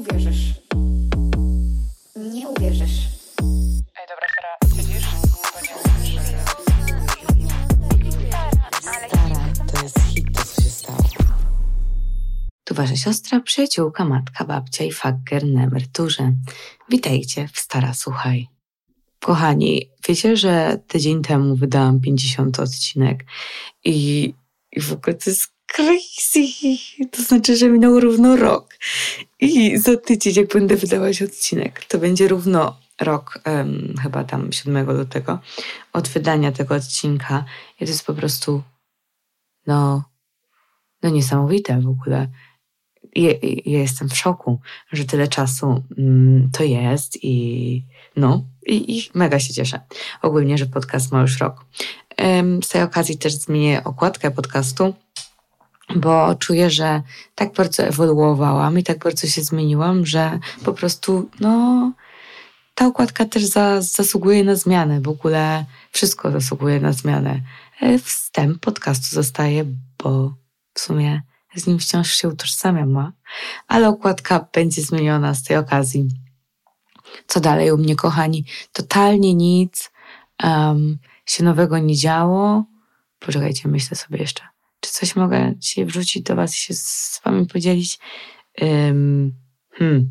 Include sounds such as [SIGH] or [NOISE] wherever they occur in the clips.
uwierzysz. Nie uwierzysz. Ej, dobra, Sara? Bo nie Stara, to jest hit, to co się stało. Tu wasza siostra, przyjaciółka, matka, babcia i fakker na emeryturze. Witajcie w Stara Słuchaj. Kochani, wiecie, że tydzień temu wydałam 50 odcinek i, i w ogóle to jest crazy. To znaczy, że minął równo rok. I za tydzień, jak będę wydawać odcinek, to będzie równo rok, em, chyba tam 7 lutego, od wydania tego odcinka. I to jest po prostu, no, no niesamowite w ogóle. Ja, ja jestem w szoku, że tyle czasu mm, to jest i no, i, i mega się cieszę. Ogólnie, że podcast ma już rok. Em, Z tej okazji też zmienię okładkę podcastu, bo czuję, że tak bardzo ewoluowałam i tak bardzo się zmieniłam, że po prostu, no, ta okładka też za, zasługuje na zmianę. W ogóle wszystko zasługuje na zmianę. E, Wstęp podcastu zostaje, bo w sumie z nim wciąż się utożsamiam, ma. ale okładka będzie zmieniona z tej okazji. Co dalej u mnie, kochani? Totalnie nic um, się nowego nie działo. Poczekajcie, myślę sobie jeszcze. Czy coś mogę dzisiaj wrzucić do Was i się z Wami podzielić? Um, hmm.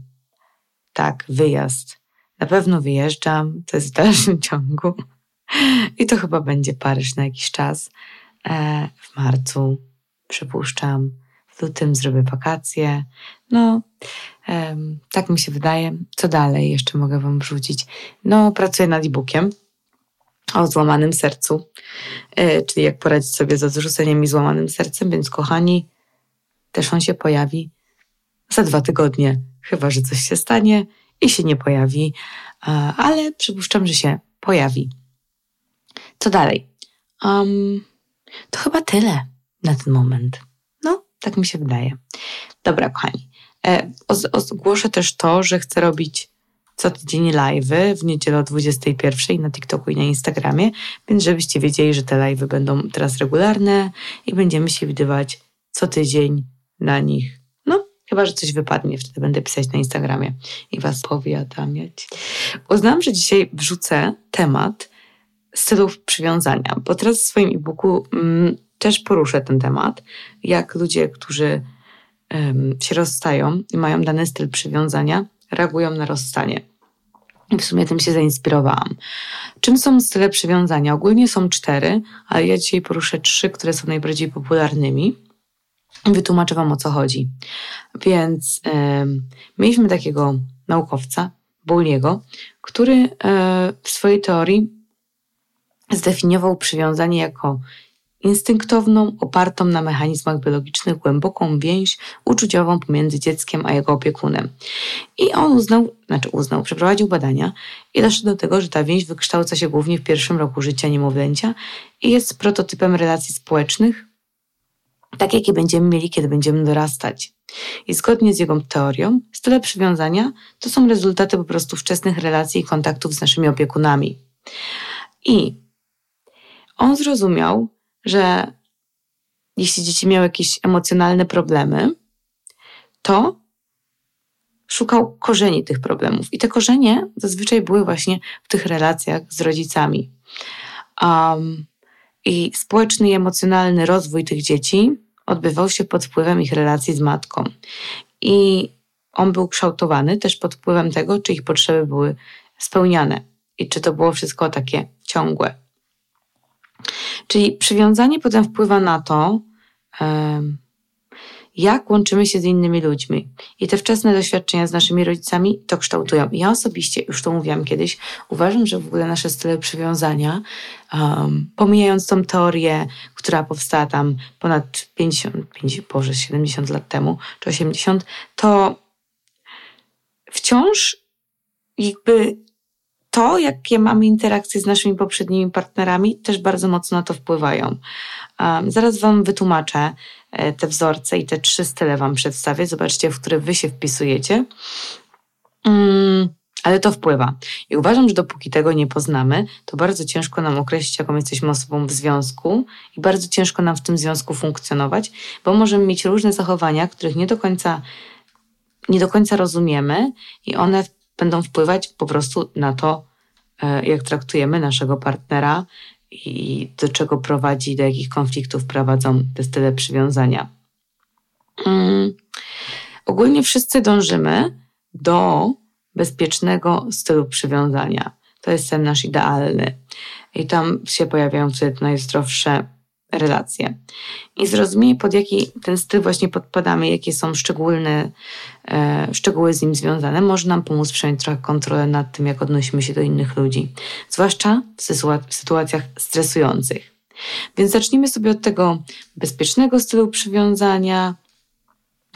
Tak, wyjazd. Na pewno wyjeżdżam, to jest w dalszym [LAUGHS] ciągu. I to chyba będzie Paryż na jakiś czas. E, w marcu przypuszczam. W lutym zrobię wakacje. No, tak mi się wydaje. Co dalej jeszcze mogę Wam wrzucić? No, pracuję nad e-bookiem o złamanym sercu, e, czyli jak poradzić sobie z odrzuceniem i złamanym sercem, więc kochani, też on się pojawi za dwa tygodnie, chyba że coś się stanie i się nie pojawi, ale przypuszczam, że się pojawi. Co dalej? Um, to chyba tyle na ten moment. No, tak mi się wydaje. Dobra, kochani. E, ogłoszę też to, że chcę robić co tydzień live'y w niedzielę o 21 na TikToku i na Instagramie, więc żebyście wiedzieli, że te live'y będą teraz regularne i będziemy się widywać co tydzień na nich. No, chyba, że coś wypadnie, wtedy będę pisać na Instagramie i was powiadamiać. Uznałam, że dzisiaj wrzucę temat stylów przywiązania, bo teraz w swoim e-booku mm, też poruszę ten temat, jak ludzie, którzy się rozstają i mają dany styl przywiązania, reagują na rozstanie. I w sumie tym się zainspirowałam. Czym są style przywiązania? Ogólnie są cztery, ale ja dzisiaj poruszę trzy, które są najbardziej popularnymi. Wytłumaczę Wam o co chodzi. Więc mieliśmy takiego naukowca, Bowliego, który e, w swojej teorii zdefiniował przywiązanie jako instynktowną, opartą na mechanizmach biologicznych, głęboką więź uczuciową pomiędzy dzieckiem a jego opiekunem. I on uznał, znaczy uznał, przeprowadził badania i doszedł do tego, że ta więź wykształca się głównie w pierwszym roku życia niemowlęcia i jest prototypem relacji społecznych, tak jakie będziemy mieli, kiedy będziemy dorastać. I zgodnie z jego teorią, style przywiązania to są rezultaty po prostu wczesnych relacji i kontaktów z naszymi opiekunami. I on zrozumiał, że jeśli dzieci miały jakieś emocjonalne problemy, to szukał korzeni tych problemów. I te korzenie zazwyczaj były właśnie w tych relacjach z rodzicami. Um, I społeczny i emocjonalny rozwój tych dzieci odbywał się pod wpływem ich relacji z matką. I on był kształtowany też pod wpływem tego, czy ich potrzeby były spełniane i czy to było wszystko takie ciągłe. Czyli przywiązanie potem wpływa na to, jak łączymy się z innymi ludźmi. I te wczesne doświadczenia z naszymi rodzicami to kształtują. Ja osobiście, już to mówiłam kiedyś, uważam, że w ogóle nasze style przywiązania, um, pomijając tą teorię, która powstała tam ponad 50, 50, Boże, 70 lat temu, czy 80, to wciąż jakby to, jakie mamy interakcje z naszymi poprzednimi partnerami, też bardzo mocno na to wpływają. Um, zaraz Wam wytłumaczę e, te wzorce i te trzy style Wam przedstawię. Zobaczcie, w które Wy się wpisujecie. Mm, ale to wpływa. I uważam, że dopóki tego nie poznamy, to bardzo ciężko nam określić, jaką jesteśmy osobą w związku i bardzo ciężko nam w tym związku funkcjonować, bo możemy mieć różne zachowania, których nie do końca nie do końca rozumiemy i one będą wpływać po prostu na to, e, jak traktujemy naszego partnera i do czego prowadzi, do jakich konfliktów prowadzą te style przywiązania. Mm. Ogólnie wszyscy dążymy do bezpiecznego stylu przywiązania. To jest ten nasz idealny. I tam się pojawiają wtedy najzdrowsze relacje. I zrozumienie, pod jaki ten styl właśnie podpadamy, jakie są szczególne e, szczegóły z nim związane, może nam pomóc przejąć trochę kontrolę nad tym, jak odnosimy się do innych ludzi, zwłaszcza w, w sytuacjach stresujących. Więc zacznijmy sobie od tego bezpiecznego stylu przywiązania,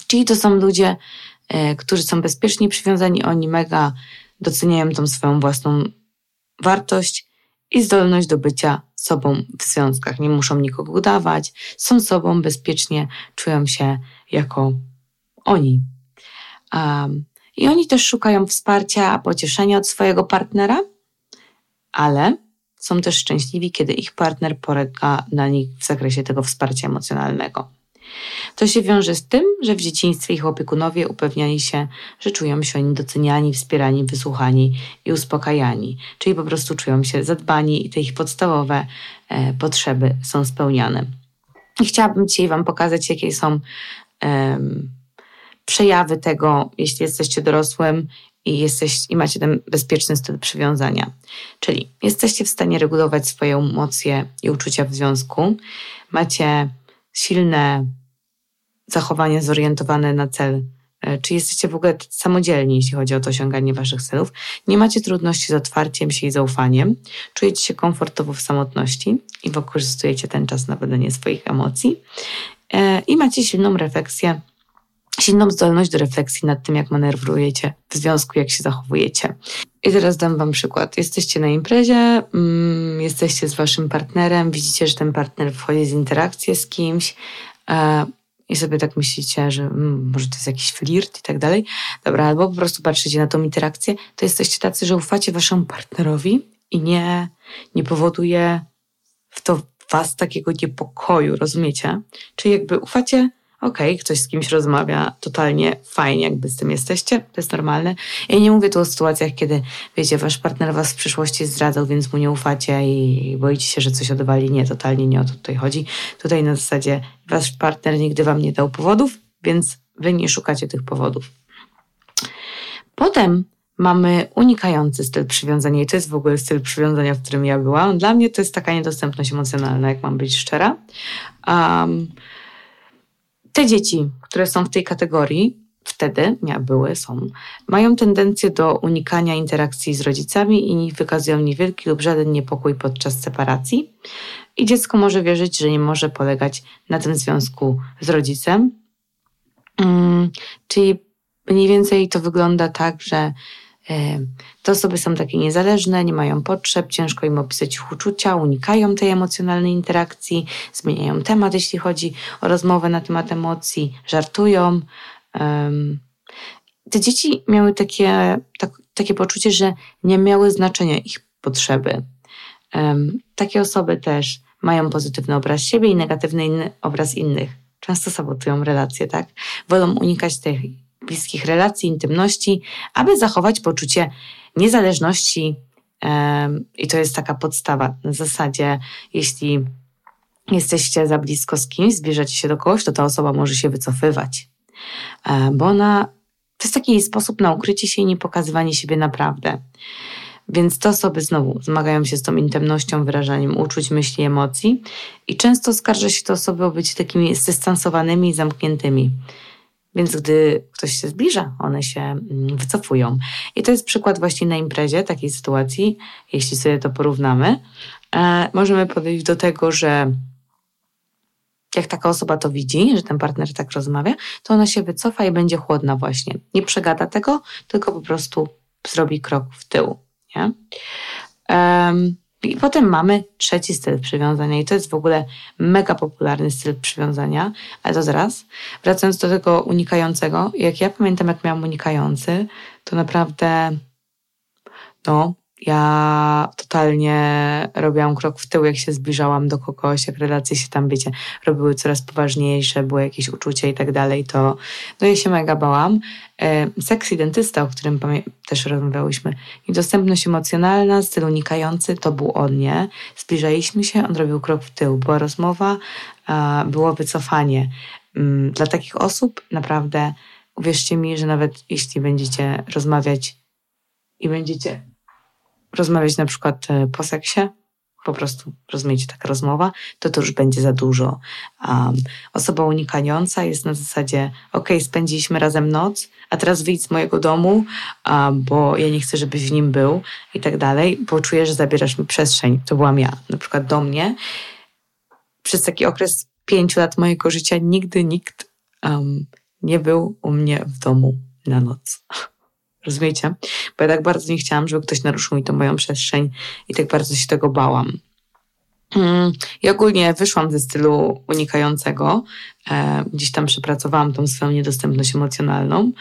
czyli to są ludzie, e, którzy są bezpiecznie przywiązani, oni mega doceniają tą swoją własną wartość i zdolność do bycia sobą w związkach. Nie muszą nikogo udawać, są sobą bezpiecznie, czują się jako oni. Um, I oni też szukają wsparcia, pocieszenia od swojego partnera, ale są też szczęśliwi, kiedy ich partner polega na nich w zakresie tego wsparcia emocjonalnego. To się wiąże z tym, że w dzieciństwie ich opiekunowie upewniali się, że czują się oni doceniani, wspierani, wysłuchani i uspokajani, czyli po prostu czują się zadbani i te ich podstawowe e, potrzeby są spełniane. I chciałabym dzisiaj Wam pokazać, jakie są przejawy tego, jeśli jesteście dorosłym i, jesteś, i macie ten bezpieczny styl przywiązania. Czyli jesteście w stanie regulować swoje emocje i uczucia w związku, macie silne zachowanie zorientowane na cel. E, czy jesteście w ogóle samodzielni, jeśli chodzi o to osiąganie waszych celów? Nie macie trudności z otwarciem się i zaufaniem? Czujecie się komfortowo w samotności i wykorzystujecie ten czas na wydanie swoich emocji? E, I macie silną refleksję, silną zdolność do refleksji nad tym, jak manewrujecie w związku, jak się zachowujecie. I teraz dam Wam przykład. Jesteście na imprezie, mm, jesteście z Waszym partnerem, widzicie, że ten partner wchodzi z interakcję z kimś, e, i sobie tak myślicie, że hmm, może to jest jakiś flirt i tak dalej, dobra, albo po prostu patrzycie na tą interakcję, to jesteście tacy, że ufacie waszemu partnerowi i nie, nie powoduje w to was takiego niepokoju, rozumiecie? Czyli jakby ufacie okej, okay, ktoś z kimś rozmawia, totalnie fajnie, jakby z tym jesteście, to jest normalne. Ja nie mówię tu o sytuacjach, kiedy, wiecie, wasz partner was w przyszłości zdradzał, więc mu nie ufacie i boicie się, że coś odwali. Nie, totalnie nie o to tutaj chodzi. Tutaj na zasadzie wasz partner nigdy wam nie dał powodów, więc wy nie szukacie tych powodów. Potem mamy unikający styl przywiązania i to jest w ogóle styl przywiązania, w którym ja byłam. Dla mnie to jest taka niedostępność emocjonalna, jak mam być szczera. Um, te dzieci, które są w tej kategorii, wtedy były, są, mają tendencję do unikania interakcji z rodzicami i wykazują niewielki lub żaden niepokój podczas separacji. I dziecko może wierzyć, że nie może polegać na tym związku z rodzicem. Hmm, czyli mniej więcej to wygląda tak, że te osoby są takie niezależne, nie mają potrzeb, ciężko im opisać ich uczucia, unikają tej emocjonalnej interakcji, zmieniają temat, jeśli chodzi o rozmowę na temat emocji, żartują. Te dzieci miały takie, tak, takie poczucie, że nie miały znaczenia ich potrzeby. Takie osoby też mają pozytywny obraz siebie i negatywny obraz innych. Często sabotują relacje, tak? Wolą unikać tej bliskich relacji, intymności, aby zachować poczucie niezależności. I to jest taka podstawa. Na zasadzie, jeśli jesteście za blisko z kimś, zbliżacie się do kogoś, to ta osoba może się wycofywać, bo ona to jest taki sposób na ukrycie się i nie pokazywanie siebie naprawdę. Więc te osoby znowu zmagają się z tą intymnością, wyrażaniem uczuć, myśli, emocji i często skarża się te osoby o być takimi zdystansowanymi i zamkniętymi. Więc gdy ktoś się zbliża, one się mm, wycofują. I to jest przykład właśnie na imprezie takiej sytuacji, jeśli sobie to porównamy. E, możemy podejść do tego, że jak taka osoba to widzi, że ten partner tak rozmawia, to ona się wycofa i będzie chłodna właśnie. Nie przegada tego, tylko po prostu zrobi krok w tył. Nie? Um, i potem mamy trzeci styl przywiązania i to jest w ogóle mega popularny styl przywiązania, ale to zaraz. Wracając do tego unikającego, jak ja pamiętam, jak miałam unikający, to naprawdę no, Ja totalnie robiłam krok w tył, jak się zbliżałam do kogoś, jak relacje się tam, wiecie, robiły coraz poważniejsze, było jakieś uczucie i tak dalej, to no ja się mega bałam. Seks i dentysta, o którym też rozmawiałyśmy, i dostępność emocjonalna, styl unikający, to był on, nie? Zbliżaliśmy się, on robił krok w tył. Była rozmowa, było wycofanie. Mm, dla takich osób naprawdę uwierzcie mi, że nawet jeśli będziecie rozmawiać i będziecie rozmawiać na przykład e, po seksie, po prostu rozumiecie, taka rozmowa, to to już będzie za dużo. Um, osoba unikająca jest na zasadzie, ok, spędziliśmy razem noc, a teraz wyjdź z mojego domu, um, bo ja nie chcę, żebyś w nim był i tak dalej, bo czuję, że zabierasz mi przestrzeń. To byłam ja, na przykład do mnie. Przez taki okres pięciu lat mojego życia nigdy nikt um, nie był u mnie w domu na noc. Rozumiecie? Bo ja tak bardzo nie chciałam, żeby ktoś naruszył mi tą moją przestrzeń i tak bardzo się tego bałam. Mm, I ogólnie wyszłam ze stylu unikającego. Gdzieś tam przepracowałam tą swoją niedostępność emocjonalną.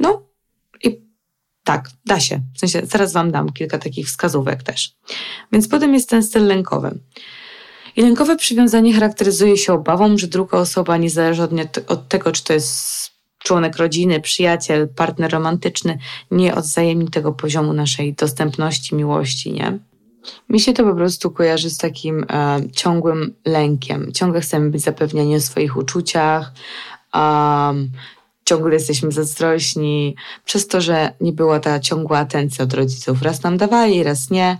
No i tak, da się. W sensie zaraz Wam dam kilka takich wskazówek też. Więc potem jest ten styl lękowy. I lękowe przywiązanie charakteryzuje się obawą, że druga osoba, niezależnie od tego, czy to jest członek rodziny, przyjaciel, partner romantyczny, nie odzajemni tego poziomu naszej dostępności, miłości, nie? Mi się to po prostu kojarzy z takim e, ciągłym lękiem. Ciągle chcemy być zapewniani o swoich uczuciach, ciągle jesteśmy zazdrośni, przez to, że nie była ta ciągła atencja od rodziców. Raz nam dawali, raz nie.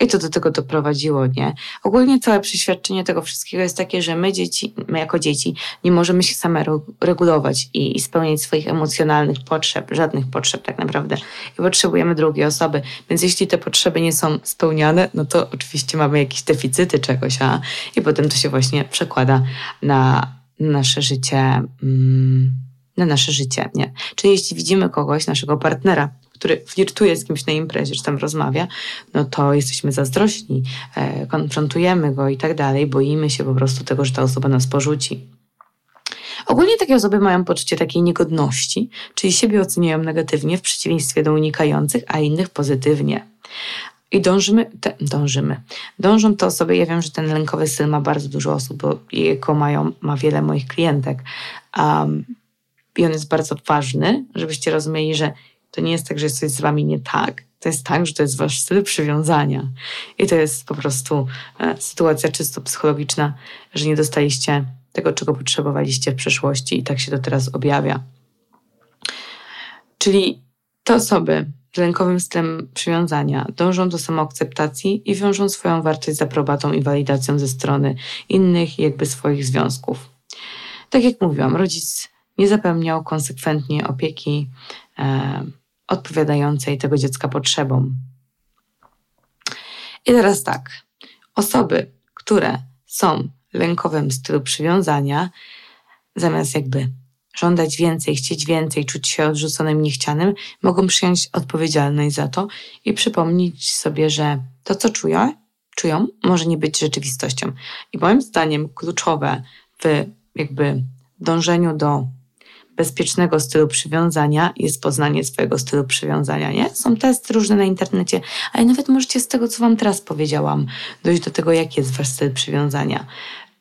I to do tego doprowadziło, nie? Ogólnie całe przeświadczenie tego wszystkiego jest takie, że my dzieci, my jako dzieci nie możemy się same regulować i, i spełniać swoich emocjonalnych potrzeb, żadnych potrzeb tak naprawdę. I potrzebujemy drugiej osoby. Więc jeśli te potrzeby nie są spełniane, no to oczywiście mamy jakieś deficyty czegoś, a i potem to się właśnie przekłada na nasze życie, mm, na nasze życie, nie? Czyli jeśli widzimy kogoś, naszego partnera, który flirtuje z kimś na imprezie, czy tam rozmawia, no to jesteśmy zazdrośni, e, konfrontujemy go i tak dalej, boimy się po prostu tego, że ta osoba nas porzuci. Ogólnie takie osoby mają poczucie takiej niegodności, czyli siebie oceniają negatywnie w przeciwieństwie do unikających, a innych pozytywnie. I dążymy, te, dążymy. Dążą te osoby, ja wiem, że ten lękowy styl ma bardzo dużo osób, bo jego mają, ma wiele moich klientek. Um, I on jest bardzo ważny, żebyście rozumieli, że to nie jest tak, że jest coś z wami nie tak. To jest tak, że to jest wasz styl przywiązania. I to jest po prostu e, sytuacja czysto psychologiczna, że nie dostaliście tego, czego potrzebowaliście w przeszłości i tak się to teraz objawia. Czyli te osoby z lękowym stylem przywiązania dążą do samoakceptacji i wiążą swoją wartość z aprobatą i walidacją ze strony innych, jakby swoich związków. Tak jak mówiłam, rodzic nie zapewniał konsekwentnie opieki e, odpowiadającej tego dziecka potrzebom. I teraz tak, osoby, które są lękowym stylu przywiązania, zamiast jakby żądać więcej, chcieć więcej, czuć się odrzuconym, niechcianym, mogą przyjąć odpowiedzialność za to i przypomnieć sobie, że to, co czują, czują, może nie być rzeczywistością. I moim zdaniem kluczowe w jakby dążeniu do bezpiecznego stylu przywiązania jest poznanie swojego stylu przywiązania, nie? Są testy różne na internecie, ale nawet możecie z tego, co Wam teraz powiedziałam, dojść do tego, jaki jest Wasz styl przywiązania.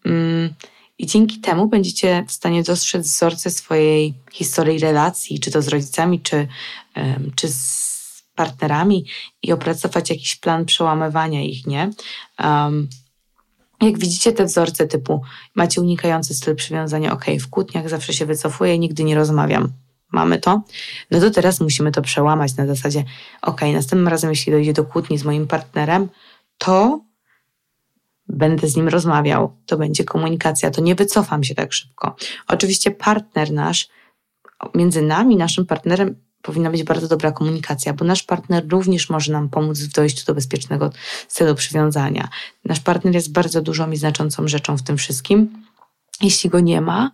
Mm, I dzięki temu będziecie w stanie dostrzec wzorce swojej historii relacji, czy to z rodzicami, czy, czy z partnerami i opracować jakiś plan przełamywania ich, nie? Um, jak widzicie te wzorce typu macie unikający styl przywiązania, ok, w kłótniach zawsze się wycofuję, nigdy nie rozmawiam. Mamy to? No to teraz musimy to przełamać na zasadzie, ok, następnym razem, jeśli dojdzie do kłótni z moim partnerem, to będę z nim rozmawiał, to będzie komunikacja, to nie wycofam się tak szybko. Oczywiście partner nasz, między nami, naszym partnerem powinna być bardzo dobra komunikacja, bo nasz partner również może nam pomóc w dojściu do bezpiecznego stylu przywiązania. Nasz partner jest bardzo dużą i znaczącą rzeczą w tym wszystkim. Jeśli go nie ma,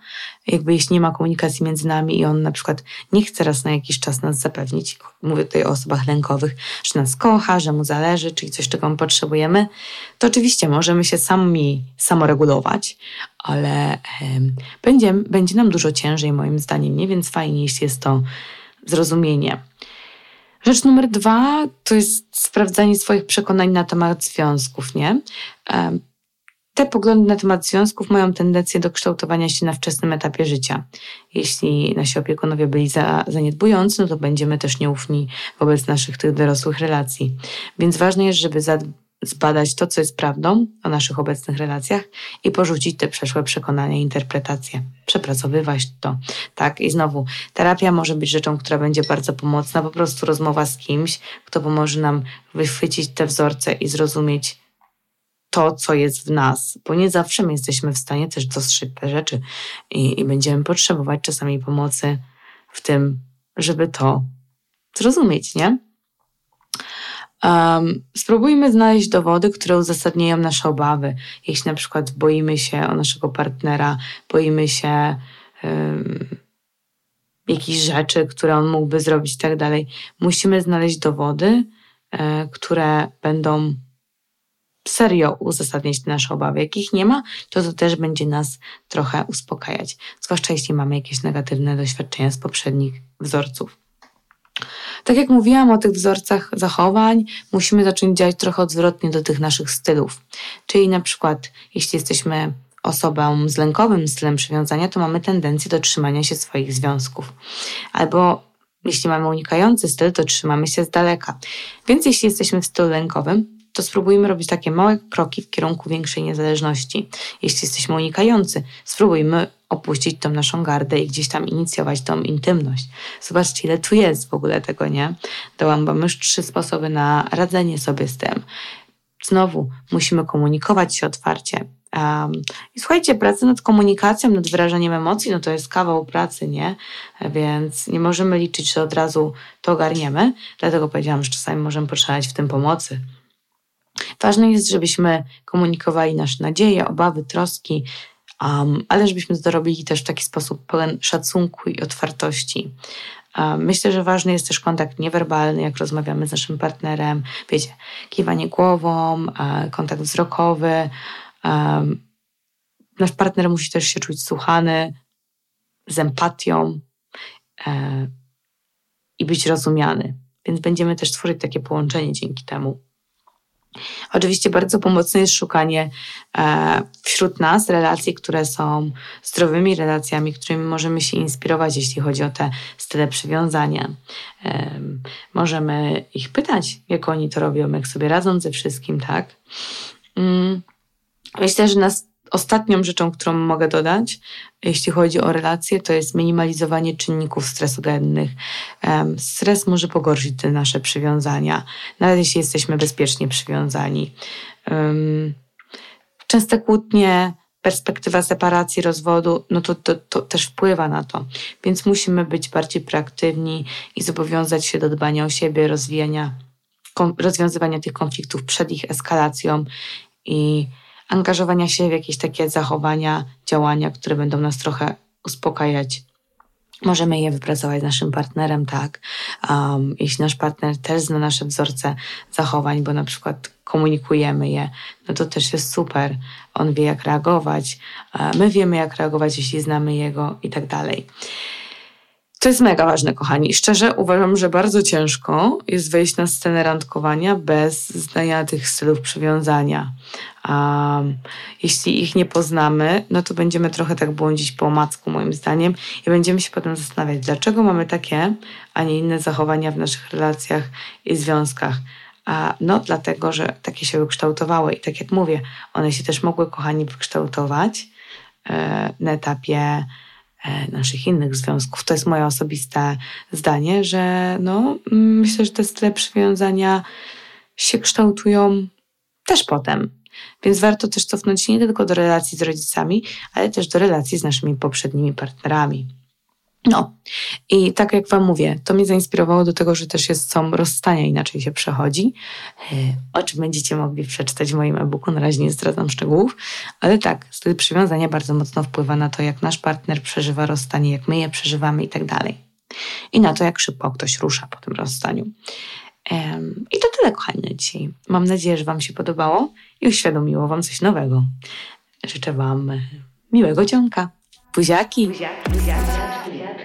jakby jeśli nie ma komunikacji między nami i on na przykład nie chce raz na jakiś czas nas zapewnić, mówię tutaj o osobach lękowych, że nas kocha, że mu zależy, czyli coś, czego my potrzebujemy, to oczywiście możemy się sami samoregulować, ale będzie, będzie nam dużo ciężej moim zdaniem, nie? Więc fajnie, jeśli jest to zrozumienie. Rzecz numer dwa to jest sprawdzanie swoich przekonań na temat związków, nie? Te poglądy na temat związków mają tendencję do kształtowania się na wczesnym etapie życia. Jeśli nasi opiekunowie byli za, zaniedbujący, no to będziemy też nieufni wobec naszych tych dorosłych relacji. Więc ważne jest, żeby zbadać to, co jest prawdą o naszych obecnych relacjach i porzucić te przeszłe przekonania i interpretacje. Przepracowywać to. Tak, i znowu, terapia może być rzeczą, która będzie bardzo pomocna, po prostu rozmowa z kimś, kto pomoże nam wychwycić te wzorce i zrozumieć to, co jest w nas, bo nie zawsze my jesteśmy w stanie też dostrzec te rzeczy i, i będziemy potrzebować czasami pomocy w tym, żeby to zrozumieć, nie? Um, spróbujmy znaleźć dowody, które uzasadniają nasze obawy. Jeśli na przykład boimy się o naszego partnera, boimy się um, jakichś rzeczy, które on mógłby zrobić i tak dalej, musimy znaleźć dowody, um, które będą serio uzasadniać te nasze obawy. Jak ich nie ma, to to też będzie nas trochę uspokajać. Zwłaszcza jeśli mamy jakieś negatywne doświadczenia z poprzednich wzorców. Tak jak mówiłam o tych wzorcach zachowań, musimy zacząć działać trochę odwrotnie do tych naszych stylów. Czyli na przykład, jeśli jesteśmy osobą z lękowym stylem przywiązania, to mamy tendencję do trzymania się swoich związków. Albo jeśli mamy unikający styl, to trzymamy się z daleka. Więc jeśli jesteśmy w stylu lękowym, to spróbujmy robić takie małe kroki w kierunku większej niezależności. Jeśli jesteśmy unikający, spróbujmy opuścić tą naszą gardę i gdzieś tam inicjować tą intymność. Zobaczcie, ile tu jest w ogóle tego, nie? Dałam Wam już trzy sposoby na radzenie sobie z tym. Znowu, musimy komunikować się otwarcie. Um, I słuchajcie, praca nad komunikacją, nad wyrażaniem emocji, no to jest kawał pracy, nie? Więc nie możemy liczyć, że od razu to ogarniemy. Dlatego powiedziałam, że czasami możemy potrzebować w tym pomocy. Ważne jest, żebyśmy komunikowali nasze nadzieje, obawy, troski, um, ale żebyśmy to robili też w taki sposób pełen szacunku i otwartości. Myślę, że ważny jest też kontakt niewerbalny, jak rozmawiamy z naszym partnerem. Wiecie, kiwanie głową, kontakt wzrokowy. nasz partner musi też się czuć słuchany, z empatią e, i być rozumiany. Więc będziemy też tworzyć takie połączenie dzięki temu. Oczywiście bardzo pomocne jest szukanie e, wśród nas relacji, które są zdrowymi relacjami, którymi możemy się inspirować, jeśli chodzi o te style przywiązania. Możemy ich pytać, jak oni to robią, jak sobie radzą ze wszystkim, tak? Mm. Myślę, że nas Ostatnią rzeczą, którą mogę dodać, jeśli chodzi o relacje, to jest minimalizowanie czynników stresogennych. Stres może pogorszyć te nasze przywiązania, nawet jeśli jesteśmy bezpiecznie przywiązani. Częste kłótnie, perspektywa separacji, rozwodu, no to, to, to też wpływa na to. Więc musimy być bardziej proaktywni i zobowiązać się do dbania o siebie, rozwijania, rozwiązywania tych konfliktów przed ich eskalacją i angażowania się w jakieś takie zachowania, działania, które będą nas trochę uspokajać. Możemy je wypracować z naszym partnerem, tak. Um, jeśli nasz partner też zna nasze wzorce zachowań, bo na przykład komunikujemy je, no to też jest super. On wie, jak reagować, my wiemy, jak reagować, jeśli znamy jego i tak dalej. To jest mega ważne, kochani. Szczerze uważam, że bardzo ciężko jest wejść na scenę randkowania bez znania tych stylów przywiązania. Um, jeśli ich nie poznamy, no to będziemy trochę tak błądzić po omacku, moim zdaniem, i będziemy się potem zastanawiać, dlaczego mamy takie, a nie inne zachowania w naszych relacjach i związkach. A no, dlatego, że takie się wykształtowały i tak jak mówię, one się też mogły, kochani, wykształtować e, na etapie naszych innych związków. To jest moje osobiste zdanie, że no, myślę, że te style przywiązania się kształtują też potem. Więc warto też cofnąć nie tylko do relacji z rodzicami, ale też do relacji z naszymi poprzednimi partnerami. No i tak jak Wam mówię, to mnie zainspirowało do tego, że też jest, są rozstania, inaczej się przechodzi, e, o czym będziecie mogli przeczytać w moim e-booku, na razie nie zdradzam szczegółów, ale tak, styl przywiązania bardzo mocno wpływa na to, jak nasz partner przeżywa rozstanie, jak my je przeżywamy i tak dalej. I na to, jak szybko ktoś rusza po tym rozstaniu. I to tyle, kochani, na dzisiaj. Mam nadzieję, że Wam się podobało i uświadomiło Wam coś nowego. Życzę Wam miłego ciąka. Pujac. Pujac.